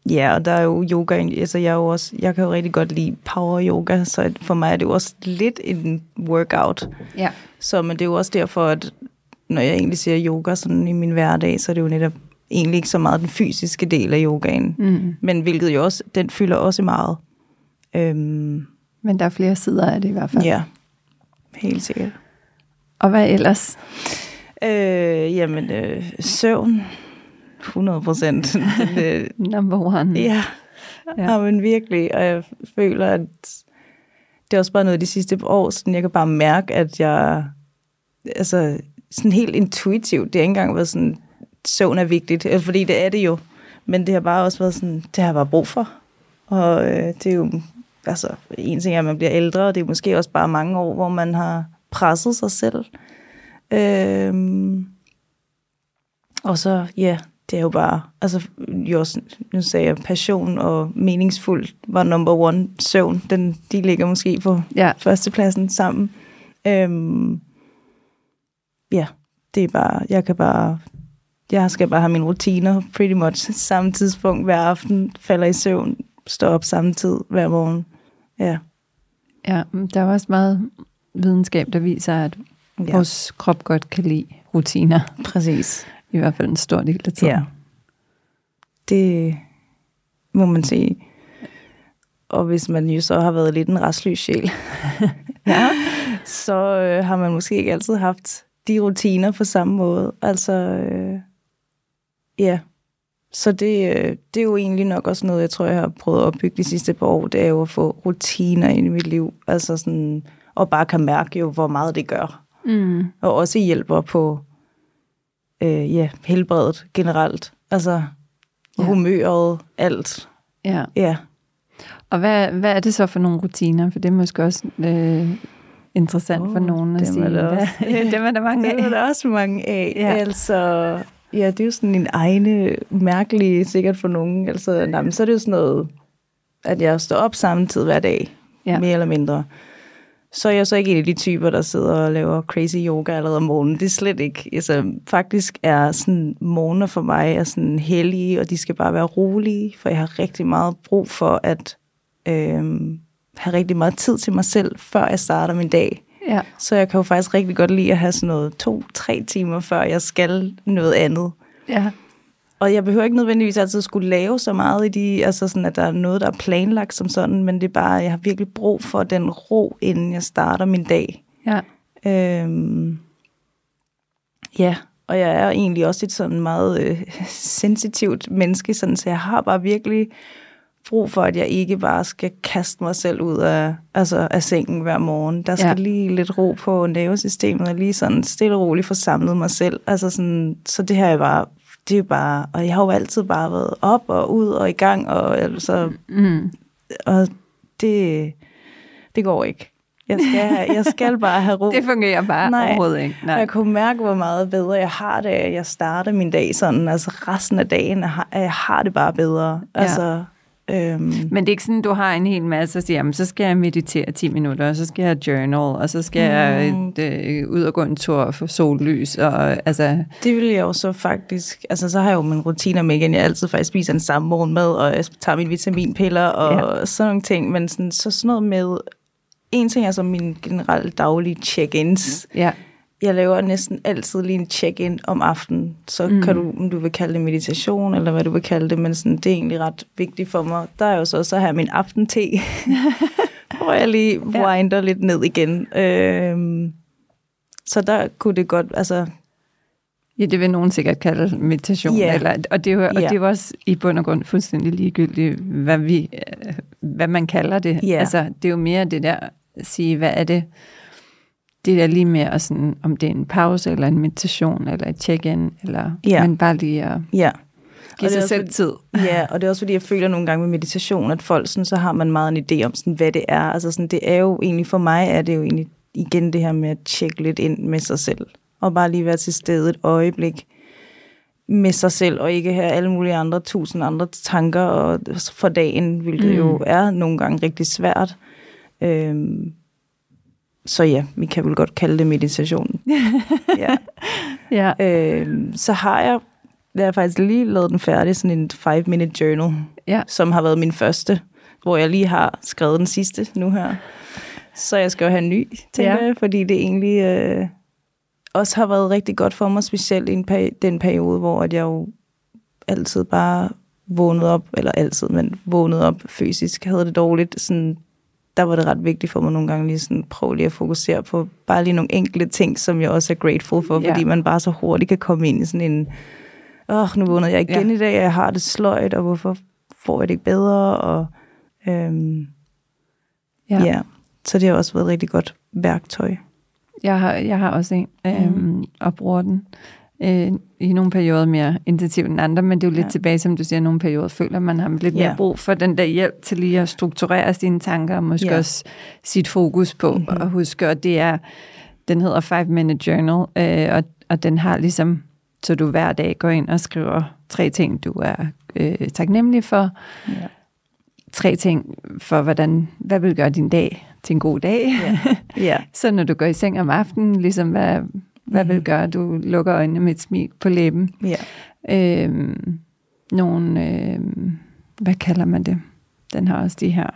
ja, og der er jo yoga, altså jeg, er jo også, jeg kan jo rigtig godt lide power yoga, så for mig er det jo også lidt en workout. Ja. Så men det er jo også derfor, at når jeg egentlig siger yoga sådan i min hverdag, så er det jo netop egentlig ikke så meget den fysiske del af yogaen, Mm. men hvilket jo også, den fylder også meget. Øhm, Men der er flere sider af det i hvert fald. ja, helt sikkert. Og hvad ellers? Øh, jamen, øh, søvn, 100 procent. øh, Number one. ja, Ja. ja. men virkelig. Og jeg føler, at det er også bare noget af de sidste år, sådan jeg kan bare mærke, at jeg, altså, sådan helt intuitivt, det har ikke engang været sådan, søvn er vigtigt, øh, fordi det er det jo. Men det har bare også været sådan, det har jeg bare brug for. Og øh, det er jo, altså, en ting er, at man bliver ældre, og det er måske også bare mange år, hvor man har presset sig selv. Øhm, og så, ja, det er jo bare, altså, jo, også- nu sagde jeg, passion og meningsfuld var number one. Søvn, den, de ligger måske på Ja. førstepladsen sammen. Øhm, ja, det er bare, jeg kan bare, jeg skal bare have mine rutiner pretty much samme tidspunkt hver aften, falder i søvn, står op samme tid hver morgen. Ja, ja, der er også meget videnskab, der viser, at ja vores krop godt kan lide rutiner. præcis. I hvert fald en stor del af tiden. Ja. Det må man sige. Og hvis man jo så har været lidt en restløs sjæl, ja. så øh, har man måske ikke altid haft de rutiner på samme måde. Altså, øh, ja. Så det, øh, det er jo egentlig nok også noget, jeg tror, jeg har prøvet at opbygge de sidste par år. Det er jo at få rutiner ind i mit liv. Altså sådan, og bare kan mærke jo, hvor meget det gør. Mm. Og også hjælper på øh, ja, helbredet generelt. Altså Ja. ja. humøret, alt. ja. Ja. Og hvad, hvad er det så for nogle rutiner? For det er måske også øh, interessant oh, for nogen at dem sige. er der også. dem er der mange Det er af. der også mange af. Ja. Ja. Altså, ja, det er jo sådan en egne, mærkelige, sikkert for nogen. Altså, nej, men så er det jo sådan noget, at jeg står op samme tid hver dag, Ja. mere eller mindre. Så er jeg så ikke en af de typer, der sidder og laver crazy yoga allerede om morgenen. Det er slet ikke. Altså, faktisk er sådan morgener for mig er sådan hellige, og de skal bare være rolige, for jeg har rigtig meget brug for at øhm, have rigtig meget tid til mig selv, før jeg starter min dag. Ja. Så jeg kan jo faktisk rigtig godt lide at have sådan noget to-tre timer, før jeg skal noget andet. ja. Og jeg behøver ikke nødvendigvis altid skulle lave så meget i de, altså sådan, at der er noget, der er planlagt som sådan, men det er bare, jeg har virkelig brug for den ro, inden jeg starter min dag. Ja. Øhm, ja, og jeg er egentlig også et sådan meget øh, sensitivt menneske, sådan, så jeg har bare virkelig brug for, at jeg ikke bare skal kaste mig selv ud af, altså af sengen hver morgen. Der skal Ja. ja. lige lidt ro på nervesystemet, og lige sådan stille og roligt få samlet mig selv. Altså sådan, så det her er bare, det er bare, og jeg har jo altid bare været op og ud og i gang, og altså, Mm. og det, det går ikke. Jeg skal, jeg skal bare have ro. Det fungerer bare Nej. overhovedet ikke. Nej. Jeg kunne mærke, hvor meget bedre jeg har det, at jeg starter min dag sådan. Altså resten af dagen, jeg har- jeg har det bare bedre. Altså, øhm, Men det er ikke sådan, du har en hel masse og siger, jamen, så skal jeg meditere 10 minutter, og så skal jeg journal, og så skal jeg Mm. øh, ud og gå en tur få sollys. Og, altså, det vil jeg jo så faktisk... Altså, så har jeg jo mine rutiner med igen. Jeg altid faktisk spiser en samme morgenmad, og jeg tager mine vitaminpiller og ja. sådan nogle ting. Men sådan, så sådan noget med... En ting er så mine generelle daglige check-ins. ja. Jeg laver næsten altid lige en check-in om aftenen. Så mm. kan du, om du vil kalde det meditation, eller hvad du vil kalde det, men sådan, det er egentlig ret vigtigt for mig. Der er jo så, så har jeg min aftente, hvor jeg lige Ja. winder lidt ned igen. Øhm, så der kunne det godt, altså, Ja, det vil nogen sikkert kalde meditation. Ja. Eller, og, det er jo, og Ja. det er jo også i bund og grund fuldstændig ligegyldigt, hvad, vi, øh, hvad man kalder det. Ja. Altså, det er jo mere det der at sige, hvad er det? Det der lige med, at sådan, om det er en pause, eller en meditation, eller et check-in, eller, Ja. men bare lige at ja. give sig selv fordi- tid. Ja, og det er også fordi, jeg føler nogle gange med meditation, at folk, sådan, så har man meget en idé om, sådan, hvad det er. Altså sådan, det er jo egentlig, for mig er det jo egentlig igen det her med at tjekke lidt ind med sig selv. Og bare lige være til stede et øjeblik med sig selv, og ikke have alle mulige andre, tusind andre tanker og for dagen, hvilket mm. jo er nogle gange rigtig svært. Øhm, så ja, vi kan vel godt kalde det meditation. ja. Ja. Øhm, så har jeg, jeg har faktisk lige lavet den færdig, sådan en 5-minute journal, Ja. som har været min første, hvor jeg lige har skrevet den sidste nu her. Så jeg skal jo have en ny, tænker Ja. jeg, fordi det egentlig øh, også har været rigtig godt for mig, specielt i en peri- den periode, hvor at jeg jo altid bare vågnet op, eller altid, men vågnet op fysisk, havde det dårligt, sådan, der var det ret vigtigt for mig nogle gange lige sådan, prøve lige at fokusere på bare lige nogle enkelte ting, som jeg også er grateful for, Ja. fordi man bare så hurtigt kan komme ind i sådan en, åh, oh, nu vågnede jeg igen Ja. i dag, jeg har det sløjt, og hvorfor får jeg det ikke bedre, og øhm, ja. ja. Så det har også været et rigtig godt værktøj. Jeg har, jeg har også en, øhm, Mhm. og bruger den øh, i nogle perioder mere intensivt end andre, men det er jo lidt Ja. tilbage, som du siger, nogle perioder føler man har lidt mere Ja. brug for den der hjælp til lige at strukturere sine tanker, og måske Ja. også sit fokus på, Mhm. mm-hmm. og huske, at det er, den hedder Five Minute Journal, øh, og, og den har ligesom, så du hver dag går ind og skriver tre ting, du er øh, taknemmelig for, Ja. tre ting for, hvordan, hvad vil gøre din dag til en god dag. Ja. ja. Så når du går i seng om aftenen, ligesom hvad, hvad vil gøre, at du lukker øjnene med et smil på læben. ja. Øhm, nogle, øhm, hvad kalder man det? Den har også de her,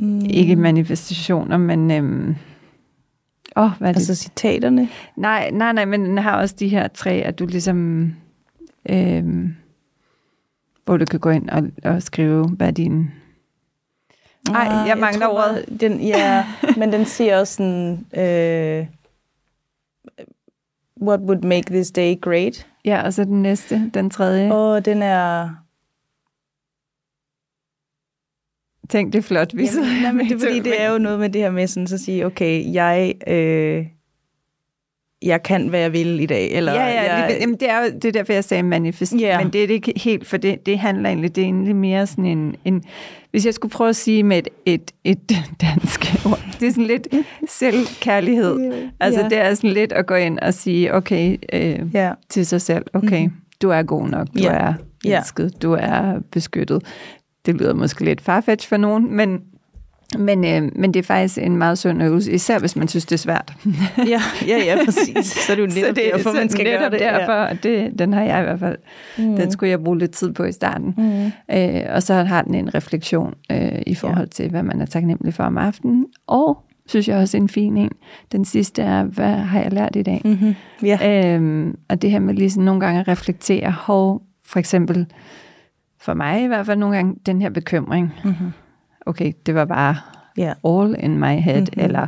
Mm. ikke manifestationer, men, øhm, åh, hvad er det? Altså citaterne? nej, nej, nej, men den har også de her tre, at du ligesom, øhm, hvor du kan gå ind og, og skrive, hvad din... Ej, Ah, jeg mangler tror ordet. Den, ja, men den siger også sådan, øh, what would make this day great? Ja, og så den næste, den tredje. Og den er... Tænk, det er flot, vi Jamen, nej, men det er fordi, det er jo noget med det her med sådan, så at sige, okay, jeg, øh, jeg kan, hvad jeg vil i dag. Eller ja, ja, jeg, lige, jamen, det er jo det er derfor, jeg sagde manifest. Ja. Men det er det ikke helt, for det, det handler egentlig, det er egentlig mere sådan en, en... Hvis jeg skulle prøve at sige med et, et, et dansk ord, det er sådan lidt selvkærlighed. Altså, Ja. det er sådan lidt at gå ind og sige, okay, øh, Ja, til sig selv, okay, mm-hmm. du er god nok, du Ja. er elsket, du er beskyttet. Det lyder måske lidt farfetch for nogen, men, men, øh, men det er faktisk en meget sund øvelse, især hvis man synes, det er svært. ja, ja, ja, præcis. Så er det jo netop det, derfor, man skal netop gøre det. derfor, ja. det, den har jeg i hvert fald, Mm. den skulle jeg bruge lidt tid på i starten. Mm. Øh, og så har den en refleksion øh, i forhold til, hvad man er taknemmelig for om aftenen. Og synes jeg også en fin en. Den sidste er, hvad har jeg lært i dag? Mm-hmm. Ja. Øhm, og det her med lige sådan nogle gange at reflektere, hov, for eksempel, for mig i hvert fald nogle gange, den her bekymring. Mm-hmm. Okay, det var bare Ja. all in my head, Mhm. mm-hmm. eller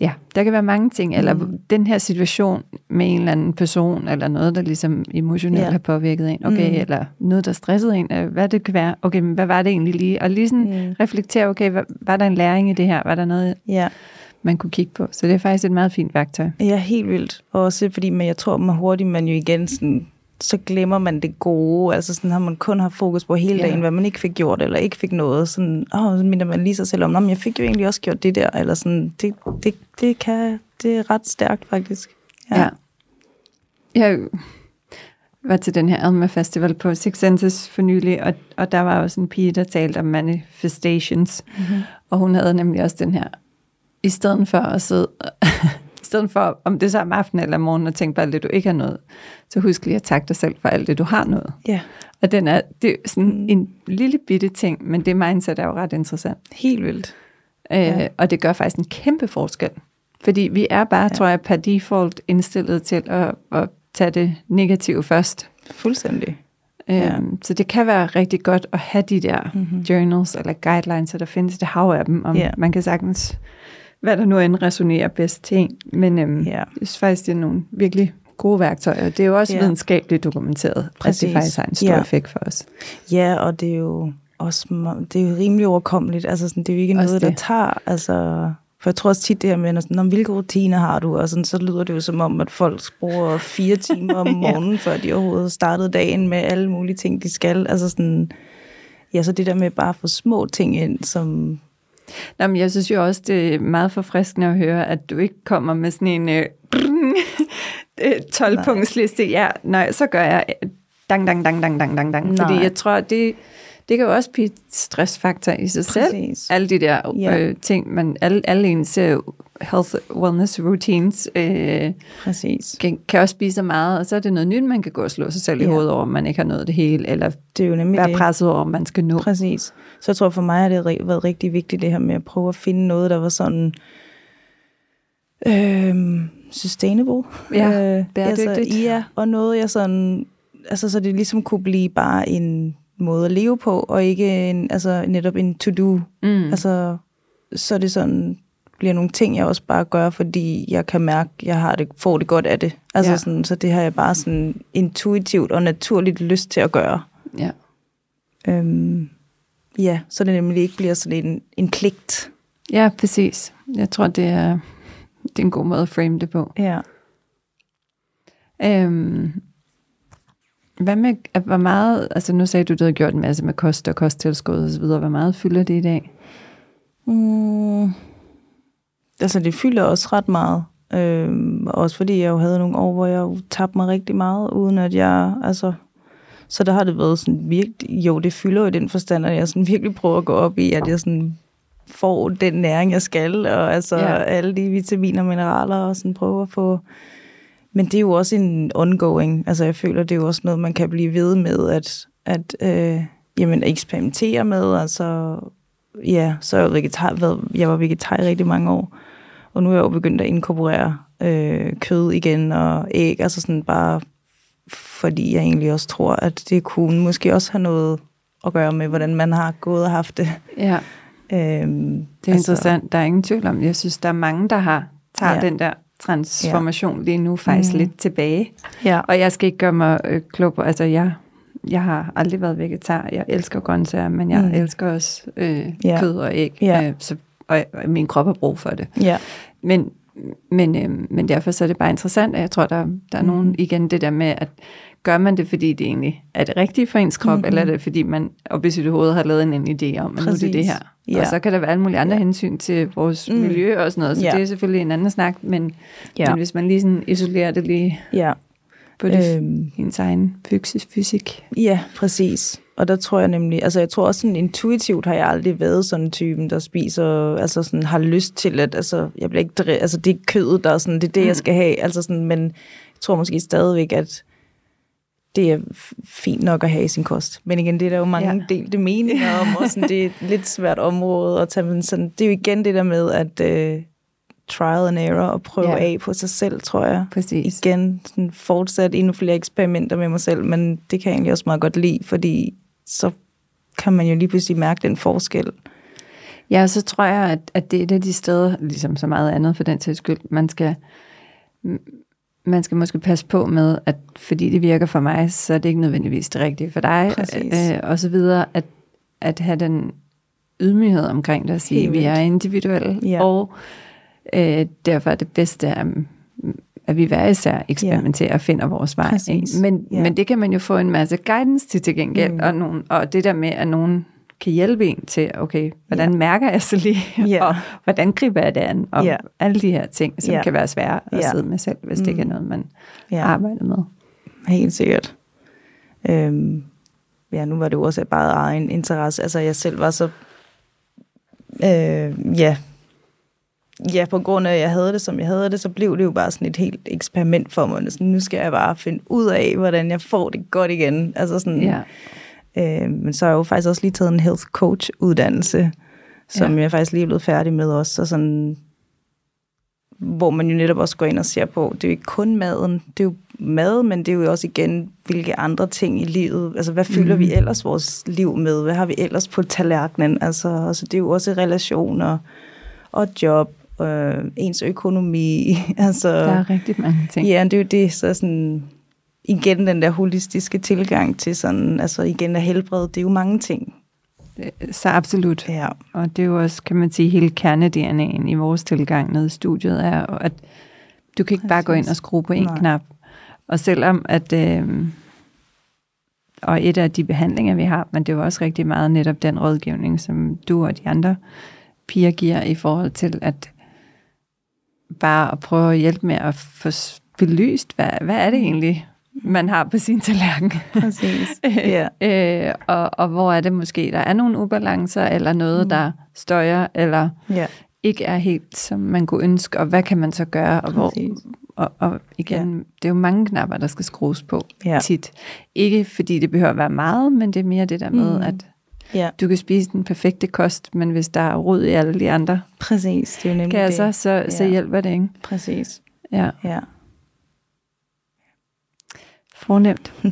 ja, der kan være mange ting, eller Mhm. den her situation med en eller anden person, eller noget, der ligesom emotionelt Ja. har påvirket en, okay, Mhm. eller noget, der stressede en, øh, hvad det kan være, okay, men hvad var det egentlig lige, og lige sådan Mm. reflektere, okay, var, var der en læring i det her, var der noget, Ja. man kunne kigge på, så det er faktisk et meget fint værktøj. Ja, helt vildt. Også fordi, men jeg tror, man hurtigt, man jo igen sådan, så glemmer man det gode. Altså sådan har man kun haft fokus på hele Ja. dagen, hvad man ikke fik gjort, eller ikke fik noget. Sådan, åh, så minder man lige sig selv om, "Nå, men jeg fik jo egentlig også gjort det der. Eller sådan, det, det, det, kan, det er ret stærkt, faktisk. Ja. Jeg var til den her Alma Festival på Six Senses for nylig, og, og der var også en pige, der talte om manifestations, Mm-hmm. og hun havde nemlig også den her, i stedet for at sidde, stedet for, om det så er om aftenen eller om morgenen, og tænke på alt det, du ikke har nået, så husk lige at takke dig selv for alt det, du har nået. Ja, Og den er, det er sådan Mm. en lille bitte ting, men det mindset er jo ret interessant. helt vildt. Øh, Ja. Og det gør faktisk en kæmpe forskel. Fordi vi er bare, ja. Tror jeg, per default indstillet til at, at tage det negative først. Fuldstændig. Ja. Ja. Øhm, så det kan være rigtig godt at have de der Mhm. mm-hmm. journals eller guidelines, så der findes det hav af dem, og Ja. man kan sagtens, hvad der nu end resonerer bedst til en. Men øhm, Ja. jeg synes faktisk, det er nogle virkelig gode værktøjer. Det er jo også Ja. ja. videnskabeligt dokumenteret, at Præcis. det faktisk har en stor Ja. effekt for os. Ja, og det er jo også det er jo rimelig overkommeligt. Altså, sådan, det er jo ikke Også noget, der tager... Altså, for jeg tror også tit det her med, sådan, "Nå, men hvilke rutiner har du? Og sådan, så lyder det jo som om, at folk bruger fire timer om Ja. morgenen, før de overhovedet startede dagen med alle mulige ting, de skal. Altså sådan, ja, så det der med bare at få små ting ind, som... Nå, men jeg synes jo også, det er meget forfriskende at høre, at du ikke kommer med sådan en øh, 12-punktsliste. Ja, nej, så gør jeg dang, dang, dang, dang, dang, dang, dang. Fordi jeg tror, det, det kan jo også blive et stressfaktor i sig selv. Præcis. Alle de der Ja. øh, ting, man, alle, alle ens øh, health wellness routines øh, Præcis. kan, kan også blive så meget, og så er det noget nyt, man kan gå og slå sig selv i Ja. hovedet over, om man ikke har nået det hele, eller Det er jo nemlig være det. presset over, om man skal nå. Præcis. Så jeg tror for mig har det ri- været rigtig vigtigt det her med at prøve at finde noget, der var sådan øhm, sustainable. Ja, øh, bæredygtigt. Altså, ja, og noget jeg sådan altså, så det ligesom kunne blive bare en måde at leve på, og ikke en, altså, netop en to-do. Mm. Altså, så er det sådan, bliver nogle ting, jeg også bare gør, fordi jeg kan mærke, at jeg har det, får det godt af det. Altså Ja. sådan, så det har jeg bare sådan intuitivt og naturligt lyst til at gøre. ja. Øhm, ja, så det nemlig ikke bliver sådan en, en pligt. ja, præcis. Jeg tror, det er, det er en god måde at frame det på. Ja. Øhm, hvad med, hvor meget, altså nu sagde du, du havde gjort en masse med kost og kosttilskud og så videre. Hvor meget fylder det i dag? Mm, altså, det fylder også ret meget. Øhm, også fordi jeg jo havde nogle år, hvor jeg jo tabte mig rigtig meget, uden at jeg, altså... Så der har det været sådan virkelig... Jo, det fylder jo i den forstand, at jeg sådan virkelig prøver at gå op i, at jeg sådan får den næring, jeg skal, og altså ja. alle de vitaminer og mineraler, og sådan prøver at få... Men det er jo også en ongoing. Altså, jeg føler, det er jo også noget, man kan blive ved med, at, at øh, jamen, eksperimentere med. Altså, ja, så er jeg vegetar, været, jeg var vegetar i rigtig mange år. Og nu er jeg jo begyndt at inkorporere øh, kød igen og æg, altså sådan bare fordi jeg egentlig også tror, at det kunne måske også have noget at gøre med, hvordan man har gået og haft det. Ja, Øhm, det er altså, interessant. Der er ingen tvivl om Jeg synes, der er mange, der har tager. Ja. den der transformation ja. lige nu faktisk mm. Lidt tilbage. Ja, Og jeg skal ikke gøre mig øh, klog på, altså jeg, jeg har aldrig været vegetar. Jeg elsker grøntsager, men jeg mm. Mm. elsker også øh, Ja. kød og æg. Ja. Øh, så, og, og min krop har brug for det. ja, Men, men, øh, men derfor så er det bare interessant, og jeg tror, der, der er Mhm. nogen, igen det der med, at gør man det, fordi det egentlig er det rigtige for ens krop, mm-hmm. eller er det, fordi man op i sit hoved har lavet en, en idé om, at nu er det det Præcis. her. Ja. Og så kan der være alle mulige andre Ja. hensyn til vores mm. Mm. miljø og sådan noget, så Ja. det er selvfølgelig en anden snak, men, Ja. men hvis man lige sådan isolerer det lige ja. på det, Øhm. ens egen fysik. Ja, præcis. Og der tror jeg nemlig, altså jeg tror også sådan intuitivt har jeg aldrig været sådan en typen, der spiser, altså sådan har lyst til at, altså jeg bliver ikke, altså det er kødet, der er sådan, det er det, jeg skal have, altså sådan, men jeg tror måske stadigvæk, at det er fint nok at have i sin kost. Men igen, det er der jo mange Ja. delte meninger om, og sådan, det er et lidt svært område at tage, men sådan, det er jo igen det der med, at uh, trial and error, og prøve Ja. af på sig selv, tror jeg Præcis. igen sådan fortsat endnu flere eksperimenter med mig selv, men det kan jeg egentlig også meget godt lide, fordi så kan man jo lige pludselig mærke den forskel. Ja, så tror jeg, at, at det er et af de steder, ligesom så meget andet for den sags skyld, man skal, man skal måske passe på med, at fordi det virker for mig, så er det ikke nødvendigvis det rigtige for dig, Præcis. øh, og så videre, at, at have den ydmyghed omkring det, at sige, Helt vi er individuelle, Ja. og øh, derfor er det bedste, at, at vi hver især eksperimenterer og finder vores vej. Ikke? Men, Ja. men det kan man jo få en masse guidance til til gengæld, mm. og, nogen, og det der med, at nogen kan hjælpe en til, okay, hvordan ja. mærker jeg så lige, Ja. og hvordan griber jeg det an, og Ja. alle de her ting, som Ja. kan være svære at Ja. sidde med selv, hvis mm. det ikke er noget, man ja. Ja, arbejder med. helt sikkert. Øhm, ja, nu var det jo også bare egen interesse. Altså, jeg selv var så... Øh, ja, ja, på grund af, at jeg havde det, som jeg havde det, så blev det jo bare sådan et helt eksperiment for mig. Sådan, nu skal jeg bare finde ud af, hvordan jeg får det godt igen. Altså sådan, Ja. Øh, men så har jeg jo faktisk også lige taget en health coach uddannelse, som Ja. jeg faktisk lige er blevet færdig med også. Så sådan, hvor man jo netop også går ind og ser på, det er jo ikke kun maden, det er jo mad, men det er jo også igen, hvilke andre ting i livet, altså hvad fylder mm. vi ellers vores liv med, hvad har vi ellers på tallerkenen, altså, altså det er jo også relationer og job, øh, ens økonomi, altså... Der er rigtig mange ting. Ja, det er jo det, så sådan, igen den der holistiske tilgang til sådan, altså igen at helbrede, det er jo mange ting. Så absolut. Ja, Og det er jo også, kan man sige, hele kerne-DNA'en i vores tilgang nede i studiet er, at du kan ikke bare gå ind og skrue på en Nej. knap. Og selvom at, øh, og et af de behandlinger, vi har, men det er jo også rigtig meget netop den rådgivning, som du og de andre piger giver i forhold til at bare at prøve at hjælpe med at få belyst, hvad, hvad er det egentlig, man har på sin tallerken. præcis. ja. øh, og, og hvor er det måske, der er nogle ubalancer, eller noget, mm. der støjer, eller ja, ikke er helt, som man kunne ønske, og hvad kan man så gøre, og, hvor, Præcis. og, og igen, ja. det er jo mange knapper, der skal skrues på Ja. tit. Ikke fordi det behøver at være meget, men det er mere det der med, Mm. at ja, du kan spise den perfekte kost, men hvis der er rod i alle de andre præcis. Det er jo nemlig kasser, det. så, så Ja. hjælper det, ikke? Præcis. Ja. Ja. Fornemt.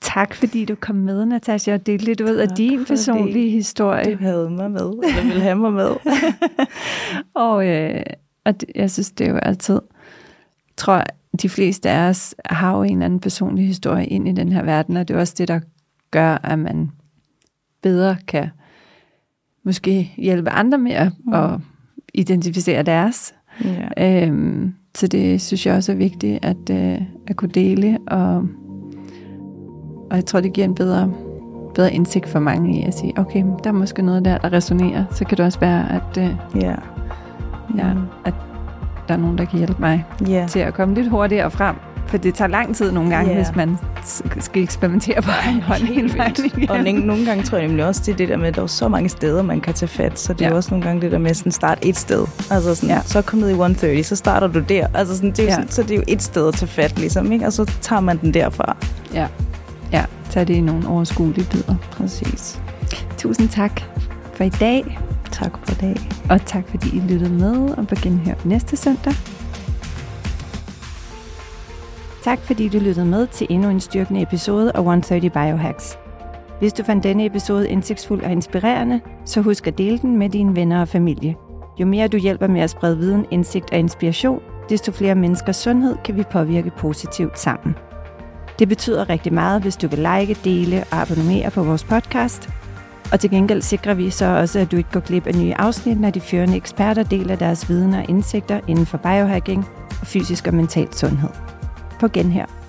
tak fordi du kom med, Natasha, og delte lidt ud af din personlige historie. Du havde mig med, eller ville have mig med. og øh, og det, jeg synes, det er jo altid, tror jeg, de fleste af os har jo en eller anden personlig historie ind i den her verden, og det er også det, der gør, at man bedre kan måske hjælpe andre med at, mm. identificere deres. Ja. Øhm, så det synes jeg også er vigtigt at, øh, at kunne dele, og, og jeg tror, det giver en bedre, bedre indsigt for mange i at sige, okay, der er måske noget der, der resonerer. Så kan det også være, at, øh, ja. Ja, at der er nogen, der kan hjælpe mig yeah. til at komme lidt hurtigere frem. For det tager lang tid nogle gange, yeah. hvis man skal eksperimentere på en hånd hele vejen Og nogle gange tror jeg nemlig også, det er det der med, at der er så mange steder, man kan tage fat. Så det ja. er også nogle gange det der med at starte et sted. Altså sådan, ja. så kom ned i 130, så starter du der. Altså sådan, det er ja. sådan, så det er jo et sted at tage fat, ligesom, ikke? og så tager man den derfra. Ja, ja. tag det i nogle overskuelige bidder. Præcis. Tusind tak for i dag. Tak for dag. Og tak fordi I lyttede med, og på genhør næste søndag. Tak fordi du lyttede med til endnu en styrkende episode af 130 Biohacks. Hvis du fandt denne episode indsigtsfuld og inspirerende, så husk at dele den med dine venner og familie. Jo mere du hjælper med at sprede viden, indsigt og inspiration, desto flere menneskers sundhed kan vi påvirke positivt sammen. Det betyder rigtig meget, hvis du vil like, dele og abonnere på vores podcast – og til gengæld sikrer vi så også, at du ikke går glip af nye afsnit, når de førende eksperter deler deres viden og indsigter inden for biohacking og fysisk og mental sundhed. På genhør.